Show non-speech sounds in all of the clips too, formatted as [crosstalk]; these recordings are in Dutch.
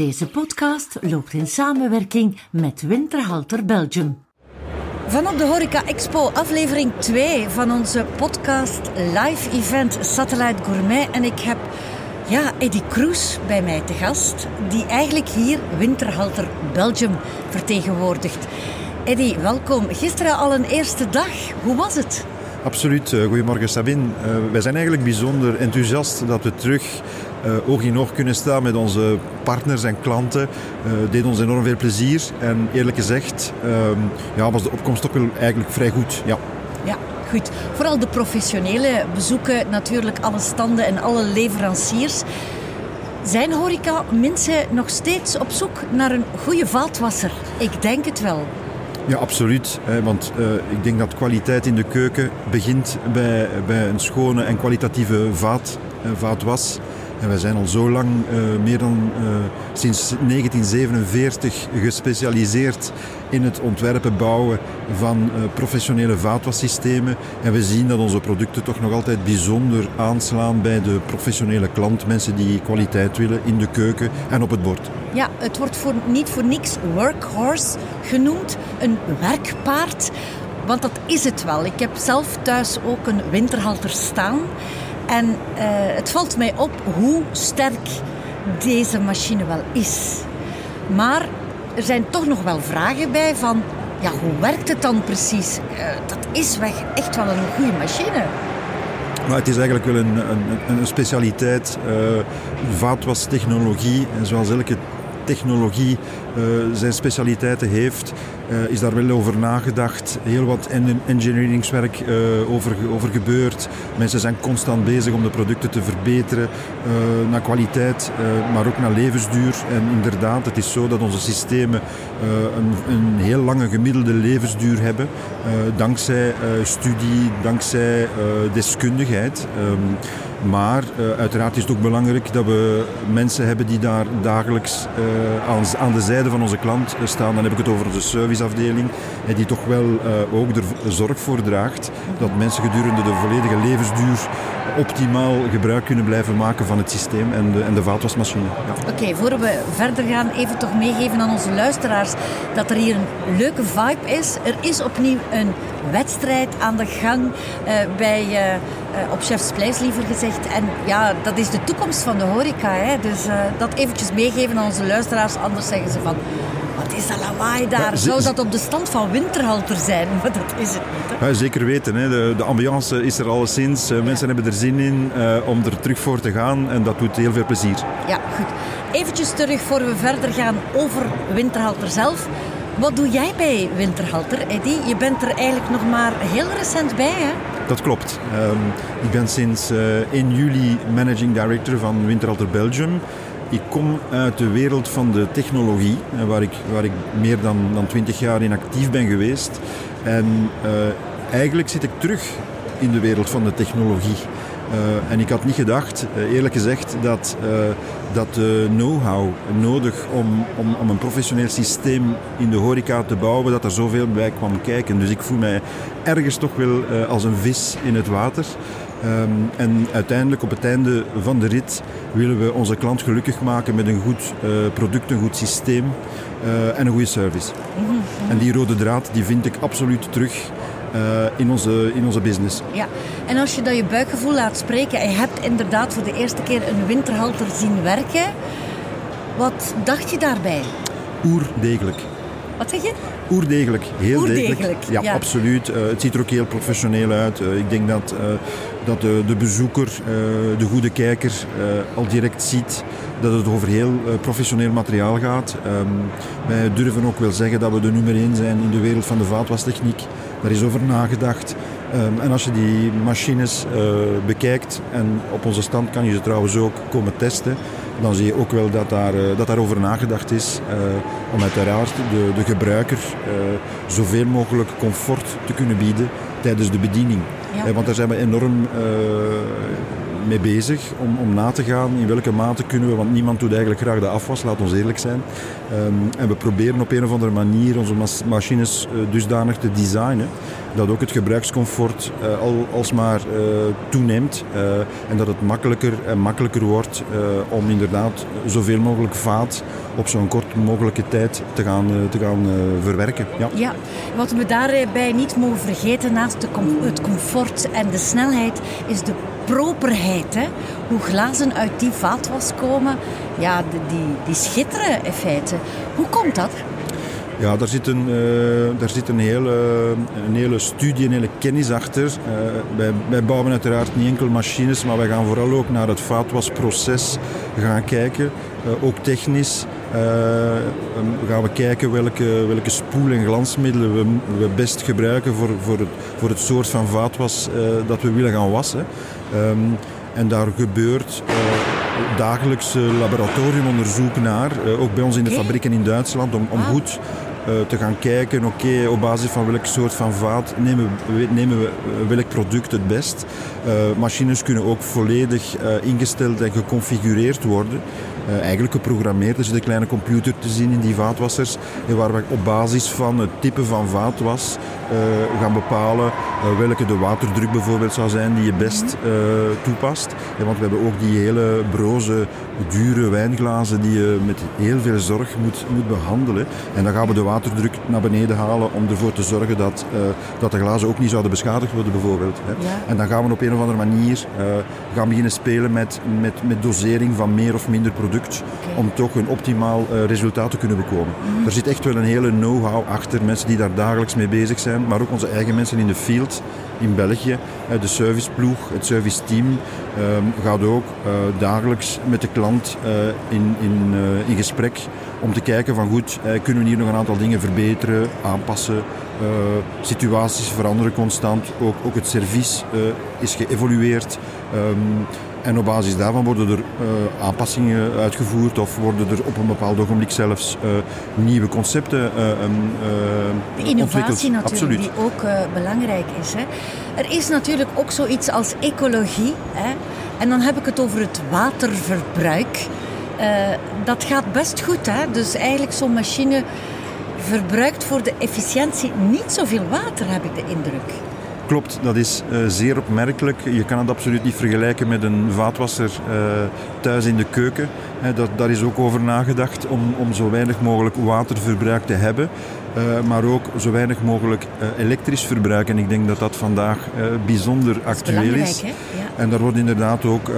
Deze podcast loopt in samenwerking met Winterhalter Belgium. Van op de Horeca Expo, aflevering 2 van onze podcast live event Satellite Gourmet. En ik heb ja, Eddie Kroes bij mij te gast, die eigenlijk hier Winterhalter Belgium vertegenwoordigt. Eddie, welkom. Gisteren al een eerste dag. Hoe was het? Absoluut. Uh, goedemorgen Sabine. Uh, wij zijn eigenlijk bijzonder enthousiast dat we terug uh, oog in oog kunnen staan met onze partners en klanten. Uh, deed ons enorm veel plezier. En eerlijk gezegd ehm, ja, was de opkomst ook wel eigenlijk vrij goed. Ja. Ja, goed. Vooral de professionele bezoeken natuurlijk alle standen en alle leveranciers. Zijn horeca mensen nog steeds op zoek naar een goede vaatwasser? Ik denk het wel. Ja, absoluut. Want uh, ik denk dat kwaliteit in de keuken begint bij, bij een schone en kwalitatieve vaat, vaatwas. En wij zijn al zo lang, uh, meer dan uh, sinds 1947, gespecialiseerd in het ontwerpen, bouwen van uh, professionele vaatwassystemen. En we zien dat onze producten toch nog altijd bijzonder aanslaan bij de professionele klant. Mensen die kwaliteit willen in de keuken en op het bord. Ja, het wordt voor, niet voor niks workhorse genoemd, een werkpaard. Want dat is het wel. Ik heb zelf thuis ook een winterhalter staan. En uh, het valt mij op hoe sterk deze machine wel is. Maar er zijn toch nog wel vragen bij van... Ja, hoe werkt het dan precies? Uh, dat is weg echt wel een goede machine. Maar het is eigenlijk wel een, een, een specialiteit. Uh, vaatwastechnologie. En zoals elke technologie uh, zijn specialiteiten heeft, uh, is daar wel over nagedacht. Heel wat engineeringswerk uh, over, over gebeurd. Mensen zijn constant bezig om de producten te verbeteren naar kwaliteit, maar ook naar levensduur. En inderdaad, het is zo dat onze systemen een, een, heel lange gemiddelde levensduur hebben, dankzij studie, dankzij deskundigheid. Um, maar uh, uiteraard is het ook belangrijk dat we mensen hebben die daar dagelijks uh, aan, de zijde van onze klant staan. Dan heb ik het over de serviceafdeling, en die toch wel ook er zorg voor draagt dat mensen gedurende de volledige levensduur optimaal gebruik kunnen blijven maken van het systeem en de, en de vaatwasmachine. Ja. Oké, voor we verder gaan, even toch meegeven aan onze luisteraars dat er hier een leuke vibe is. Er is opnieuw een wedstrijd aan de gang uh, bij, uh, uh, op Chef's Place, liever gezegd. En ja, dat is de toekomst van de horeca. Hè? Dus dat eventjes meegeven aan onze luisteraars, anders zeggen ze van wat is dat lawaai daar? Ja, Zou dat op de stand van Winterhalter zijn? [laughs] Maar dat is het niet. Ja, zeker weten. Hè. De, de, ambiance is er alleszins. Mensen hebben er zin in om er terug voor te gaan. En dat doet heel veel plezier. Ja, goed. Eventjes terug voor we verder gaan over Winterhalter zelf. Wat doe jij bij Winterhalter, Eddie? Je bent er eigenlijk nog maar heel recent bij, hè? Dat klopt. Um, ik ben sinds uh, 1 juli managing director van Winterhalter Belgium. Ik kom uit de wereld van de technologie, waar ik, waar ik meer dan, dan 20 jaar in actief ben geweest. En uh, eigenlijk zit ik terug in de wereld van de technologie. Uh, en ik had niet gedacht, uh, eerlijk gezegd, dat, uh, dat de know-how nodig om, om, om een professioneel systeem in de horeca te bouwen, dat er zoveel bij kwam kijken. Dus ik voel mij ergens toch wel als een vis in het water. Um, en uiteindelijk op het einde van de rit willen we onze klant gelukkig maken met een goed product, een goed systeem en een goede service. Mm -hmm. En die rode draad die vind ik absoluut terug in, onze, in onze business. Ja, en als je dat je buikgevoel laat spreken en je hebt inderdaad voor de eerste keer een winterhalter zien werken, wat dacht je daarbij? Oerdegelijk. Wat zeg je? Oerdegelijk, heel Oerdegelijk, degelijk. Ja, ja. absoluut. Uh, het ziet er ook heel professioneel uit. Uh, ik denk dat, uh, dat de, de bezoeker, de goede kijker, al direct ziet dat het over heel professioneel materiaal gaat. Um, wij durven ook wel zeggen dat we de nummer 1 zijn in de wereld van de vaatwastechniek. Daar is over nagedacht. Um, en als je die machines bekijkt, en op onze stand kan je ze trouwens ook komen testen, dan zie je ook wel dat, daar, dat daarover nagedacht is uh, om uiteraard de, de gebruiker uh, zoveel mogelijk comfort te kunnen bieden tijdens de bediening. Ja. Uh, want daar zijn we enorm mee bezig om, om na te gaan in welke mate kunnen we, want niemand doet eigenlijk graag de afwas, laat ons eerlijk zijn. Ehm, en we proberen op een of andere manier onze machines dusdanig te designen dat ook het gebruikscomfort uh, al, alsmaar uh, toeneemt en dat het makkelijker en makkelijker wordt om inderdaad zoveel mogelijk vaat op zo'n kort mogelijke tijd te gaan, te gaan verwerken. Ja. ja, wat we daarbij niet mogen vergeten naast het comfort en de snelheid is de properheid. Hè? Hoe glazen uit die vaatwas komen, ja, die, die schitteren in feite. Hoe komt dat? Ja, daar zit een, uh, daar zit een, hele, een hele studie, een hele kennis achter. Uh, wij, wij, bouwen uiteraard niet enkel machines, maar wij gaan vooral ook naar het vaatwasproces gaan kijken. Uh, ook technisch gaan we kijken welke, welke spoel- en glansmiddelen we, we best gebruiken voor, voor, het, voor het soort van vaatwas dat we willen gaan wassen. Um, en daar gebeurt dagelijks laboratoriumonderzoek naar, ook bij ons in de fabrieken in Duitsland, om, om ah. goed eh, te gaan kijken, oké, op basis van welk soort van vaat nemen we, nemen we eh, welk product het best. Machines kunnen ook volledig ingesteld en geconfigureerd worden. Eigenlijk geprogrammeerd. Er zit een kleine computer te zien in die vaatwassers, waar we op basis van het type van vaatwas gaan bepalen welke de waterdruk bijvoorbeeld zou zijn die je best toepast. want we hebben ook die hele broze, dure wijnglazen die je met heel veel zorg moet, moet behandelen. En dan gaan we de waterdruk naar beneden halen om ervoor te zorgen dat, dat de glazen ook niet zouden beschadigd worden bijvoorbeeld. Hè. En dan gaan we op een of andere manier gaan beginnen spelen met, met, met dosering van meer of minder om toch een optimaal uh, resultaat te kunnen bekomen. Er zit echt wel een hele know-how achter, mensen die daar dagelijks mee bezig zijn, maar ook onze eigen mensen in de field in België. De serviceploeg, het serviceteam ehm, gaat ook dagelijks met de klant in, in, in gesprek om te kijken van goed, kunnen we hier nog een aantal dingen verbeteren, aanpassen. Situaties veranderen constant. Ook, ook het servies uh, is geëvolueerd. Um, en op basis daarvan worden er uh, aanpassingen uitgevoerd of worden er op een bepaald ogenblik zelfs nieuwe concepten um, De innovatie natuurlijk, Absoluut. die ook belangrijk is. Hè. Er is natuurlijk ook zoiets als ecologie. Hè. En dan heb ik het over het waterverbruik. dat gaat best goed. Hè. Dus eigenlijk zo'n machine verbruikt voor de efficiëntie niet zoveel water, heb ik de indruk. Klopt, dat is uh, zeer opmerkelijk. Je kan het absoluut niet vergelijken met een vaatwasser uh, thuis in de keuken. He, dat, daar is ook over nagedacht om, om zo weinig mogelijk waterverbruik te hebben. Uh, maar ook zo weinig mogelijk elektrisch verbruik. En ik denk dat dat vandaag bijzonder actueel is. is. Ja. En daar wordt inderdaad ook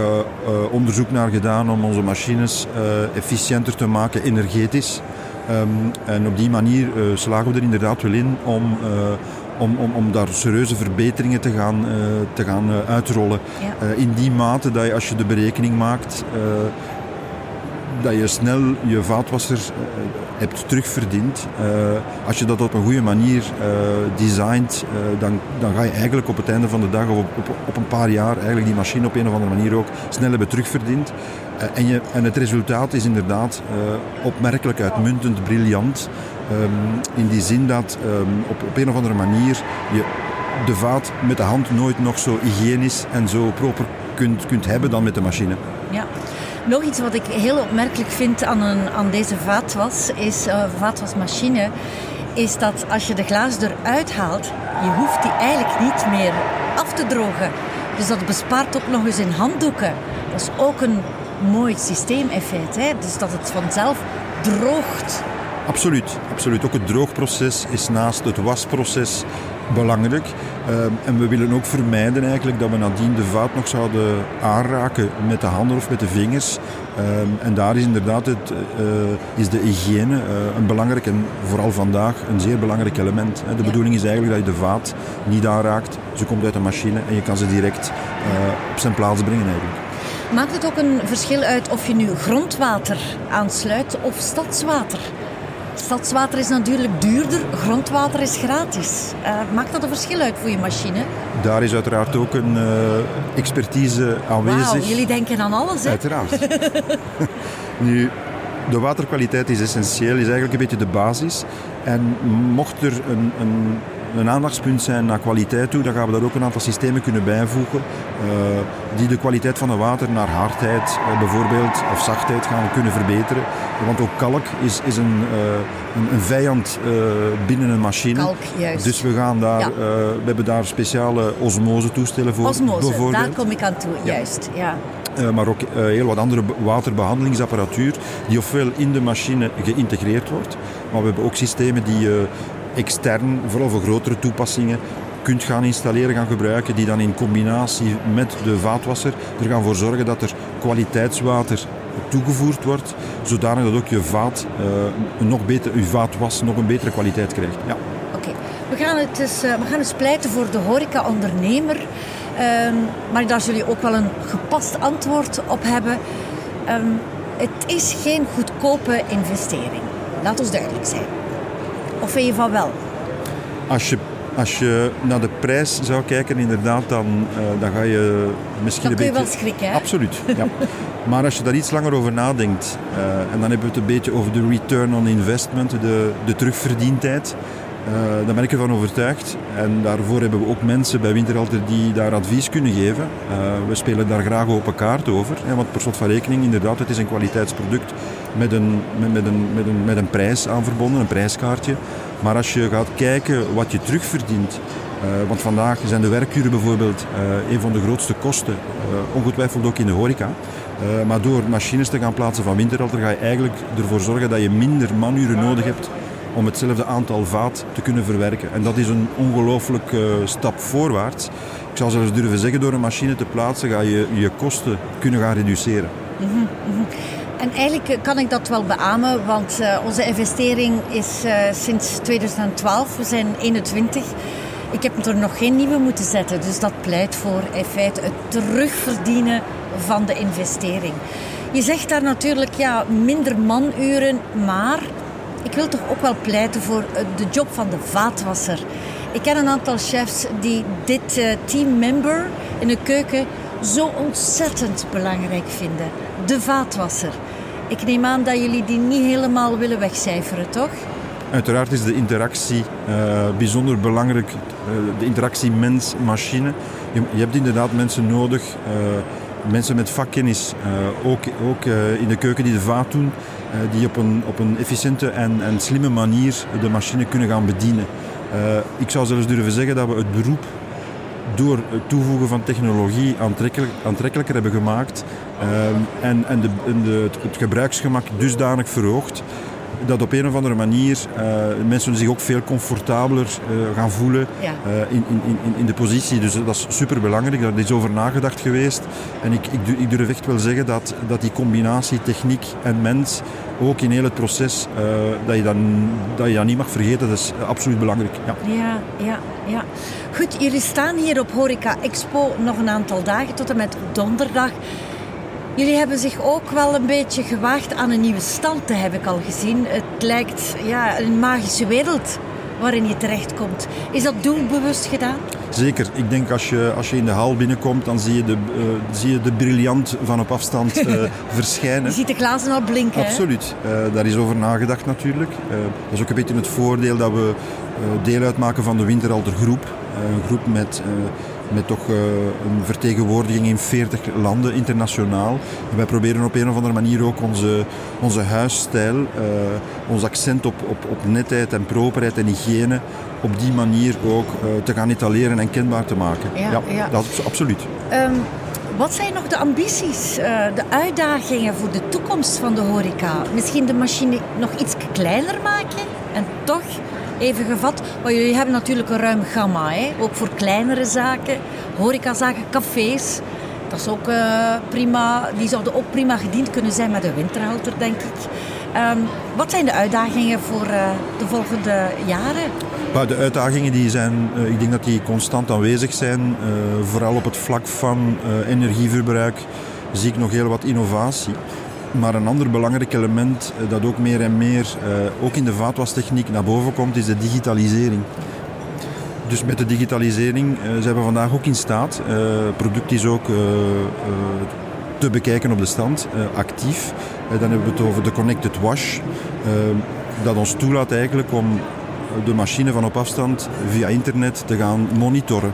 onderzoek naar gedaan om onze machines efficiënter te maken energetisch. Um, en op die manier slagen we er inderdaad wel in om, om, om, om daar serieuze verbeteringen te gaan, uh, te gaan uitrollen. Ja. in die mate dat je als je de berekening maakt, dat je snel je vaatwasser hebt terugverdiend. als je dat op een goede manier designt, dan, dan ga je eigenlijk op het einde van de dag of op, op, op, een paar jaar eigenlijk die machine op een of andere manier ook snel hebben terugverdiend. Eh, en, je, en het resultaat is inderdaad uh, opmerkelijk uitmuntend, briljant. Um, in die zin dat um, op, op een of andere manier je de vaat met de hand nooit nog zo hygiënisch en zo proper kunt, kunt hebben dan met de machine. Ja. Nog iets wat ik heel opmerkelijk vind aan, een, aan deze vaatwas, is, uh, vaatwasmachine, is dat als je de glazen eruit haalt, je hoeft die eigenlijk niet meer af te drogen. Dus dat bespaart ook nog eens in handdoeken. Dat is ook een mooi systeemeffect. Hè? Dus dat het vanzelf droogt. Absoluut, absoluut. Ook het droogproces is naast het wasproces belangrijk. Ehm, en we willen ook vermijden eigenlijk dat we nadien de vaat nog zouden aanraken met de handen of met de vingers. Ehm, en daar is inderdaad het, uh, is de hygiëne uh, een belangrijk en vooral vandaag een zeer belangrijk element. De bedoeling is eigenlijk dat je de vaat niet aanraakt. Ze komt uit de machine en je kan ze direct uh, op zijn plaats brengen eigenlijk. Maakt het ook een verschil uit of je nu grondwater aansluit of stadswater? Stadswater is natuurlijk duurder, grondwater is gratis. Uh, maakt dat een verschil uit voor je machine? Daar is uiteraard ook een uh, expertise aanwezig. Wauw, jullie denken aan alles, hè? Uiteraard. [laughs] nu, de waterkwaliteit is essentieel, is eigenlijk een beetje de basis. En mocht er een, een een aandachtspunt zijn naar kwaliteit toe, dan gaan we daar ook een aantal systemen kunnen bijvoegen die de kwaliteit van het water naar hardheid bijvoorbeeld of zachtheid gaan kunnen verbeteren. Want ook kalk is, is een, een, een, vijand binnen een machine. Kalk, juist. Dus we, gaan daar, we hebben daar speciale osmose toestellen voor. Osmose, daar kom ik aan toe, juist. Ja. Uh, maar ook uh, heel wat andere waterbehandelingsapparatuur die ofwel in de machine geïntegreerd wordt, maar we hebben ook systemen die uh, extern, vooral voor grotere toepassingen, kunt gaan installeren, gaan gebruiken, die dan in combinatie met de vaatwasser er gaan voor zorgen dat er kwaliteitswater toegevoerd wordt, zodanig dat ook je vaat nog beter, je vaatwas nog een betere kwaliteit krijgt. Ja. Oké, we gaan het dus, we gaan eens pleiten voor de horeca-ondernemer. Um, maar daar zul je ook wel een gepast antwoord op hebben. Um, het is geen goedkope investering. Laat ons duidelijk zijn. Of vind je van wel? Als je, als je naar de prijs zou kijken, inderdaad, dan, uh, dan ga je misschien dan een beetje... kun je wel schrikken, hè? Absoluut, [laughs] ja. maar als je daar iets langer over nadenkt, uh, en dan hebben we het een beetje over de return on investment, de, de terugverdientijd... Uh, daar ben ik ervan overtuigd. En daarvoor hebben we ook mensen bij Winterhalter die daar advies kunnen geven. Uh, we spelen daar graag open kaart over. Hè, want per slot van rekening, inderdaad, het is een kwaliteitsproduct met een, met, met, een, met, een, met een prijs aan verbonden, een prijskaartje. Maar als je gaat kijken wat je terugverdient, uh, want vandaag zijn de werkuren bijvoorbeeld een van de grootste kosten, ongetwijfeld ook in de horeca. maar door machines te gaan plaatsen van Winterhalter ga je eigenlijk ervoor zorgen dat je minder manuren nodig hebt om hetzelfde aantal vaat te kunnen verwerken. En dat is een ongelooflijke uh, stap voorwaarts. Ik zou zelfs durven zeggen, door een machine te plaatsen ga je je kosten kunnen gaan reduceren. Mm -hmm. En eigenlijk kan ik dat wel beamen, want uh, onze investering is uh, sinds 2012, we zijn 21. Ik heb er nog geen nieuwe moeten zetten, dus dat pleit voor in feite het terugverdienen van de investering. Je zegt daar natuurlijk ja, minder manuren, maar ik wil toch ook wel pleiten voor de job van de vaatwasser. Ik ken een aantal chefs die dit uh, teammember in de keuken zo ontzettend belangrijk vinden. De vaatwasser. Ik neem aan dat jullie die niet helemaal willen wegcijferen, toch? Uiteraard is de interactie uh, bijzonder belangrijk. De interactie mens-machine. Je, je, hebt inderdaad mensen nodig, mensen met vakkennis, ook, ook in de keuken die de vaat doen die op een, op een efficiënte en, en slimme manier de machine kunnen gaan bedienen. Ik zou zelfs durven zeggen dat we het beroep door het toevoegen van technologie aantrekkelijk, aantrekkelijker hebben gemaakt uh, en, en, de, de, het gebruiksgemak dusdanig verhoogd dat op een of andere manier uh, mensen zich ook veel comfortabeler uh, gaan voelen ja. uh, in, in, in, in de positie. Dus dat is super belangrijk. Daar is over nagedacht geweest. En ik, ik, ik durf echt wel zeggen dat, dat die combinatie techniek en mens ook in heel het proces, dat, je dan, dat je dat niet mag vergeten. Dat is absoluut belangrijk. Ja. ja, ja, ja. Goed, jullie staan hier op Horeca Expo nog een aantal dagen tot en met donderdag. Jullie hebben zich ook wel een beetje gewaagd aan een nieuwe stand, heb ik al gezien. Het lijkt ja, een magische wereld waarin je terechtkomt. Is dat doelbewust gedaan? Zeker. Ik denk als je, als je in de hal binnenkomt, dan zie je de, uh, zie je de briljant van op afstand uh, [laughs] verschijnen. Je ziet de glazen al blinken. Absoluut. Uh, daar is over nagedacht natuurlijk. dat is ook een beetje het voordeel dat we deel uitmaken van de Winteralter groep. een groep met met toch uh, een vertegenwoordiging in 40 landen internationaal. En wij proberen op een of andere manier ook onze, onze huisstijl, uh, ons accent op, op, op netheid en properheid en hygiëne op die manier ook uh, te gaan etaleren en kenbaar te maken. Ja, ja, ja. dat is absoluut. Um, wat zijn nog de ambities, de uitdagingen voor de toekomst van de horeca? Misschien de machine nog iets kleiner maken en toch even gevat. Maar jullie hebben natuurlijk een ruim gamma, hè? ook voor kleinere zaken, horecazaken, cafés. Dat is ook uh, prima, die zouden ook prima gediend kunnen zijn met een winterhalter, denk ik. Um, wat zijn de uitdagingen voor uh, de volgende jaren? De uitdagingen die zijn, uh, ik denk dat die constant aanwezig zijn. vooral op het vlak van energieverbruik zie ik nog heel wat innovatie. Maar een ander belangrijk element eh, dat ook meer en meer, uh, ook in de vaatwastechniek naar boven komt, is de digitalisering. Dus met de digitalisering uh, zijn we vandaag ook in staat. Het product is ook te bekijken op de stand, actief. dan hebben we het over de Connected Wash. dat ons toelaat eigenlijk om de machine van op afstand via internet te gaan monitoren.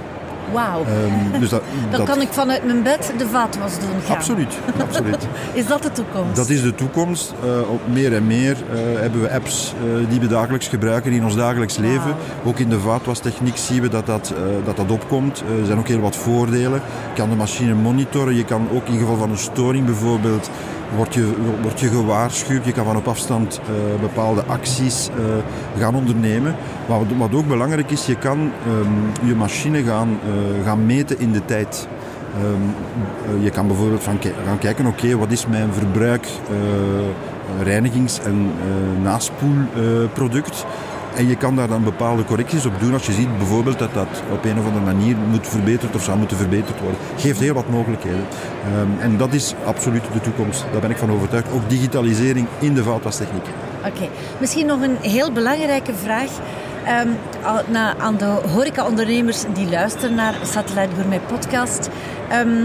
Wauw. Ehm, dus dat, Dan dat- kan ik vanuit mijn bed de vaatwas doen gaan. Absoluut, absoluut. [laughs] Is dat de toekomst? Dat is de toekomst. Eh, op meer en meer eh, hebben we apps eh, die we dagelijks gebruiken in ons dagelijks leven. Ook in de vaatwastechniek zien we dat dat, dat, dat opkomt. Er zijn ook heel wat voordelen. Je kan de machine monitoren. Je kan ook in geval van een storing bijvoorbeeld, word je, word je gewaarschuwd. Je kan van op afstand bepaalde acties gaan ondernemen. Wat, wat ook belangrijk is, je kan ehm, je machine gaan, gaan meten in de tijd. Ehm, eh, je kan bijvoorbeeld van gaan kijken, oké, wat is mijn verbruik eh, reinigings- en eh, naspoelproduct. en je kan daar dan bepaalde correcties op doen als je ziet bijvoorbeeld dat dat op een of andere manier moet verbeterd of zou moeten verbeterd worden. Geeft heel wat mogelijkheden. Ehm, en dat is absoluut de toekomst. Daar ben ik van overtuigd. Ook digitalisering in de vaatwastechniek. Oké, misschien nog een heel belangrijke vraag. Na- aan de horecaondernemers die luisteren naar Satellite Gourmet podcast. Ehm,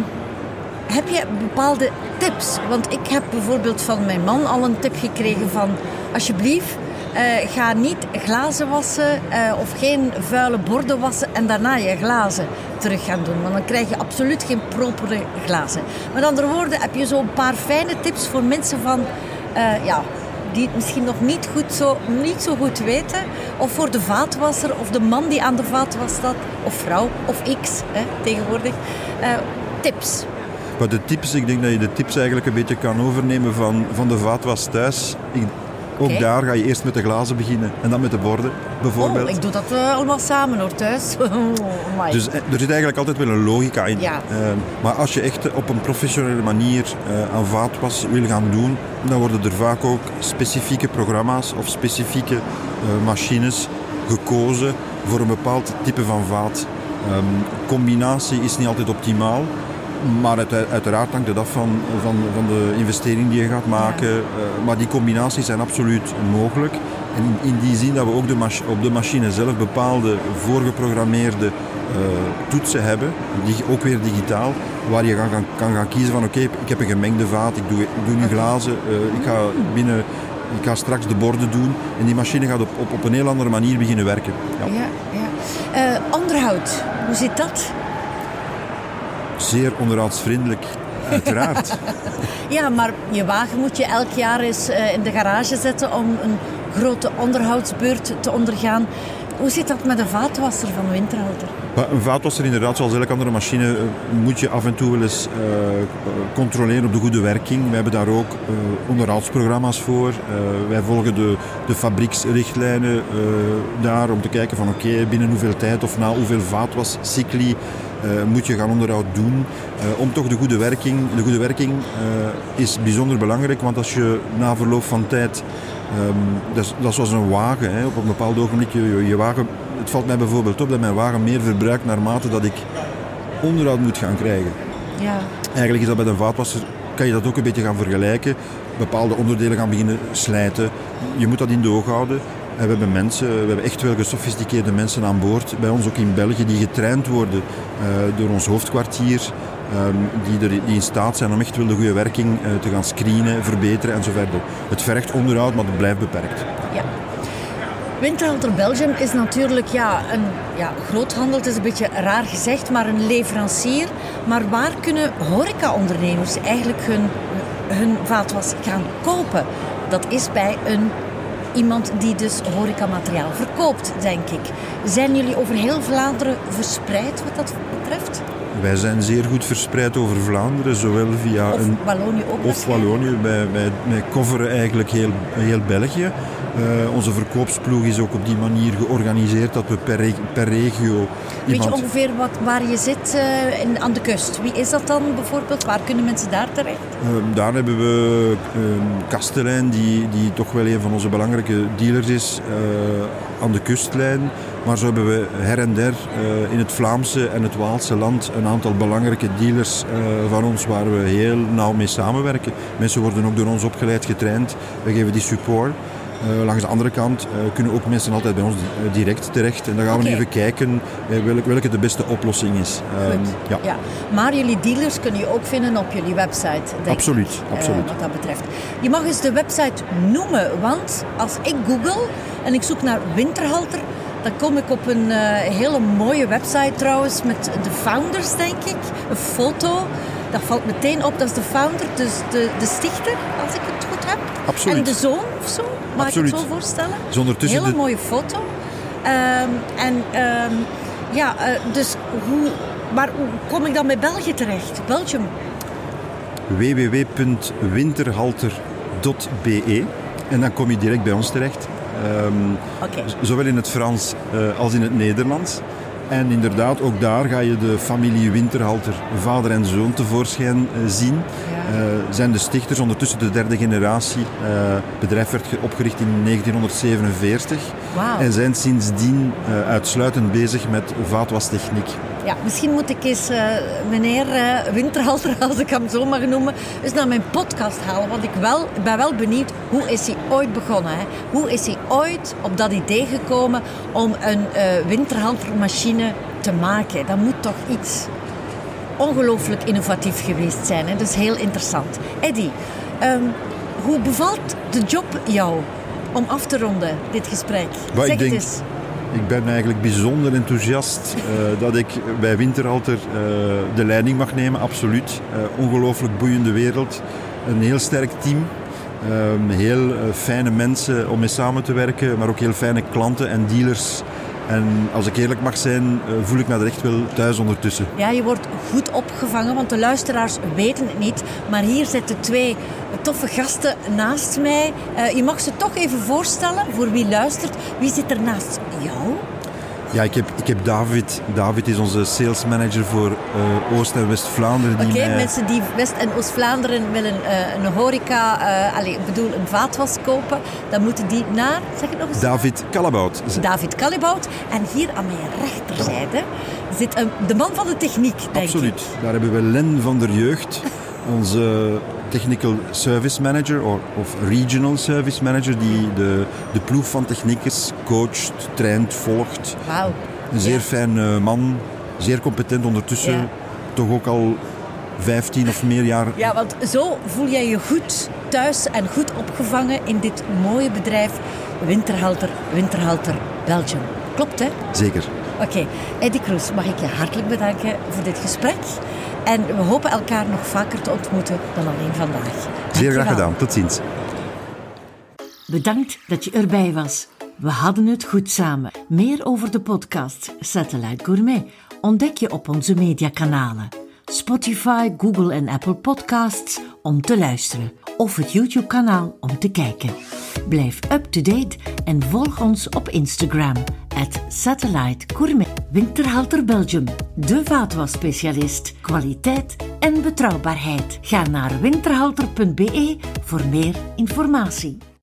heb je bepaalde tips? Want ik heb bijvoorbeeld van mijn man al een tip gekregen van... Alsjeblieft, eh, ga niet glazen wassen eh, of geen vuile borden wassen en daarna je glazen terug gaan doen. Want dan krijg je absoluut geen propere glazen. Met andere woorden, heb je zo een paar fijne tips voor mensen van... eh, ja, die het misschien nog niet, goed zo, niet zo goed weten. Of voor de vaatwasser of de man die aan de vaatwas staat. Of vrouw of X hè, tegenwoordig. Eh, tips. Maar de tips, ik denk dat je de tips eigenlijk een beetje kan overnemen van, van de vaatwas thuis. Ook daar ga je eerst met de glazen beginnen en dan met de borden, bijvoorbeeld. Oh, ik doe dat eh, allemaal samen hoor, thuis. [laughs] Oh. Dus eh, er zit eigenlijk altijd wel een logica in. Ja. Ehm, maar als je echt op een professionele manier eh, aan vaatwas wil gaan doen, dan worden er vaak ook specifieke programma's of specifieke machines gekozen voor een bepaald type van vaat. Ehm, combinatie is niet altijd optimaal. Maar uiteraard hangt het af van, van, van de investering die je gaat maken. Eh, maar die combinaties zijn absoluut mogelijk. En in, in die zin dat we ook de op de machine zelf bepaalde voorgeprogrammeerde eh, toetsen hebben, die, ook weer digitaal, waar je kan gaan kiezen van oké, ik heb een gemengde vaat, ik doe, ik doe nu glazen, eh, ik ga binnen... Ik ga straks de borden doen en die machine gaat op, op, op een heel andere manier beginnen werken. Ja. Ja, ja. Onderhoud, hoe zit dat? Zeer onderhoudsvriendelijk, uiteraard. [laughs] Ja, maar je wagen moet je elk jaar eens eh, in de garage zetten om een grote onderhoudsbeurt te ondergaan. Hoe zit dat met een vaatwasser van Winterhalter? Een vaatwasser inderdaad, zoals elke andere machine, eh, moet je af en toe wel eens eh, controleren op de goede werking. We hebben daar ook onderhoudsprogramma's voor. Wij volgen de, de fabrieksrichtlijnen daar om te kijken van oké, binnen hoeveel tijd of na hoeveel vaatwascycli moet je gaan onderhoud doen. eh, om toch de goede werking. De goede werking eh, is bijzonder belangrijk, want als je na verloop van tijd Ehm, dat, is, dat is zoals een wagen. Hè. Op een bepaald ogenblik, je, je, je wagen, het valt mij bijvoorbeeld op dat mijn wagen meer verbruikt naarmate dat ik onderhoud moet gaan krijgen. Ja. Eigenlijk is dat bij een vaatwasser, kan je dat ook een beetje gaan vergelijken. Bepaalde onderdelen gaan beginnen slijten. Je moet dat in de oog houden. We hebben mensen, we hebben echt wel gesofisticeerde mensen aan boord, bij ons ook in België, die getraind worden eh, door ons hoofdkwartier. ehm, die, er, die in staat zijn om echt wel de goede werking eh, te gaan screenen, verbeteren en zo verder. Het vergt onderhoud, maar het blijft beperkt. Ja. Winterhalter Belgium is natuurlijk ja, een ja, groothandel, het is een beetje raar gezegd, maar een leverancier. Maar waar kunnen horecaondernemers eigenlijk hun, hun vaatwas gaan kopen? Dat is bij een, iemand die dus horecamateriaal verkoopt, denk ik. Zijn jullie over heel Vlaanderen verspreid wat dat betreft? Wij zijn zeer goed verspreid over Vlaanderen, zowel via Of een Wallonië ook Of? Wallonië, wij, wij, wij coveren eigenlijk heel, heel België. Eh, onze verkoopsploeg is ook op die manier georganiseerd dat we per, reg- per regio Weet je iemand... ongeveer wat, waar je zit eh, in, aan de kust? Wie is dat dan bijvoorbeeld? Waar kunnen mensen daar terecht? Eh, daar hebben we uh, Kastelein, die, die toch wel een van onze belangrijke dealers is aan de kustlijn. Maar zo hebben we her en der in het Vlaamse en het Waalse land een aantal belangrijke dealers van ons waar we heel nauw mee samenwerken. Mensen worden ook door ons opgeleid, getraind. We geven die support. Uh, langs de andere kant uh, kunnen ook mensen altijd bij ons uh, direct terecht. En dan gaan we even kijken welke, welke de beste oplossing is. Um, ja. Ja. Maar jullie dealers kunnen je ook vinden op jullie website. Denk Absoluut, ik, eh, absoluut. wat dat betreft. Je mag eens de website noemen, want als ik google en ik zoek naar winterhalter, dan kom ik op een eh, hele mooie website trouwens met de founders, denk ik. Een foto. Dat valt meteen op, dat is de founder, dus de, de stichter, als ik het goed. Absoluut. En de zoon of zo, mag ik Absoluut. het zo voorstellen? Dus ondertussen Hele de- mooie foto. Ehm, en ehm, ja, eh, dus hoe... Maar hoe kom ik dan bij België terecht? Belgium. www.winterhalter.be en dan kom je direct bij ons terecht. Z- Zowel in het Frans eh, als in het Nederlands. En inderdaad, ook daar ga je de familie Winterhalter, vader en zoon, tevoorschijn eh, zien. Ja. Eh, zijn de stichters ondertussen de derde generatie. Eh, het bedrijf werd ge- opgericht in 1947 Wauw. en zijn sindsdien eh, uitsluitend bezig met vaatwastechniek. Ja, misschien moet ik eens eh, meneer eh, Winterhalter, [laughs] als ik hem zo mag noemen, eens naar mijn podcast halen. Want ik wel, ben wel benieuwd, hoe is hij ooit begonnen? Hè? Hoe is hij ooit op dat idee gekomen om een eh Winterhaltermachine te maken? Dat moet toch iets ongelooflijk innovatief geweest zijn. Hè? Dus heel interessant. Eddy, ehm, hoe bevalt de job jou om af te ronden, dit gesprek? Ik zeg denk- het eens. Ik ben eigenlijk bijzonder enthousiast eh, dat ik bij Winterhalter eh, de leiding mag nemen, absoluut. Eh, ongelooflijk boeiende wereld, een heel sterk team, eh, heel fijne mensen om mee samen te werken, maar ook heel fijne klanten en dealers. En als ik eerlijk mag zijn, voel ik me er echt wel thuis ondertussen. Ja, je wordt goed opgevangen, want de luisteraars weten het niet. Maar hier zitten twee toffe gasten naast mij. Je mag ze toch even voorstellen voor wie luistert. Wie zit er naast jou? Ja, ik heb, ik heb David. David is onze sales manager voor eh, Oost- en West-Vlaanderen. Oké, mij- mensen die West- en Oost-Vlaanderen willen eh, een horeca, eh allez, ik bedoel een vaatwas kopen, dan moeten die naar, zeg het nog eens? David Kalabout. David Callibout. En hier aan mijn rechterzijde zit een, de man van de techniek, denk ik. Absoluut. Daar hebben we Len van der Jeugd, [laughs] onze technical service manager of, of regional service manager, die de, de ploeg van techniekers coacht, traint, volgt. Wauw. Een zeer Ja. fijn eh, man, zeer competent ondertussen, Ja. toch ook al 15 of meer jaar. Ja, want zo voel jij je goed thuis en goed opgevangen in dit mooie bedrijf Winterhalter, Winterhalter Belgium. Klopt, hè? Zeker. Oké, Eddie Kroes, mag ik je hartelijk bedanken voor dit gesprek. En we hopen elkaar nog vaker te ontmoeten dan alleen vandaag. Zeer graag gedaan. Tot ziens. Bedankt dat je erbij was. We hadden het goed samen. Meer over de podcast Satellite Gourmet ontdek je op onze mediakanalen. Spotify, Google en Apple Podcasts om te luisteren. Of het YouTube-kanaal om te kijken. Blijf up-to-date en volg ons op Instagram. At Satellite Gourmet. Winterhalter Belgium. De vaatwasspecialist. Kwaliteit en betrouwbaarheid. Ga naar winterhalter.be voor meer informatie.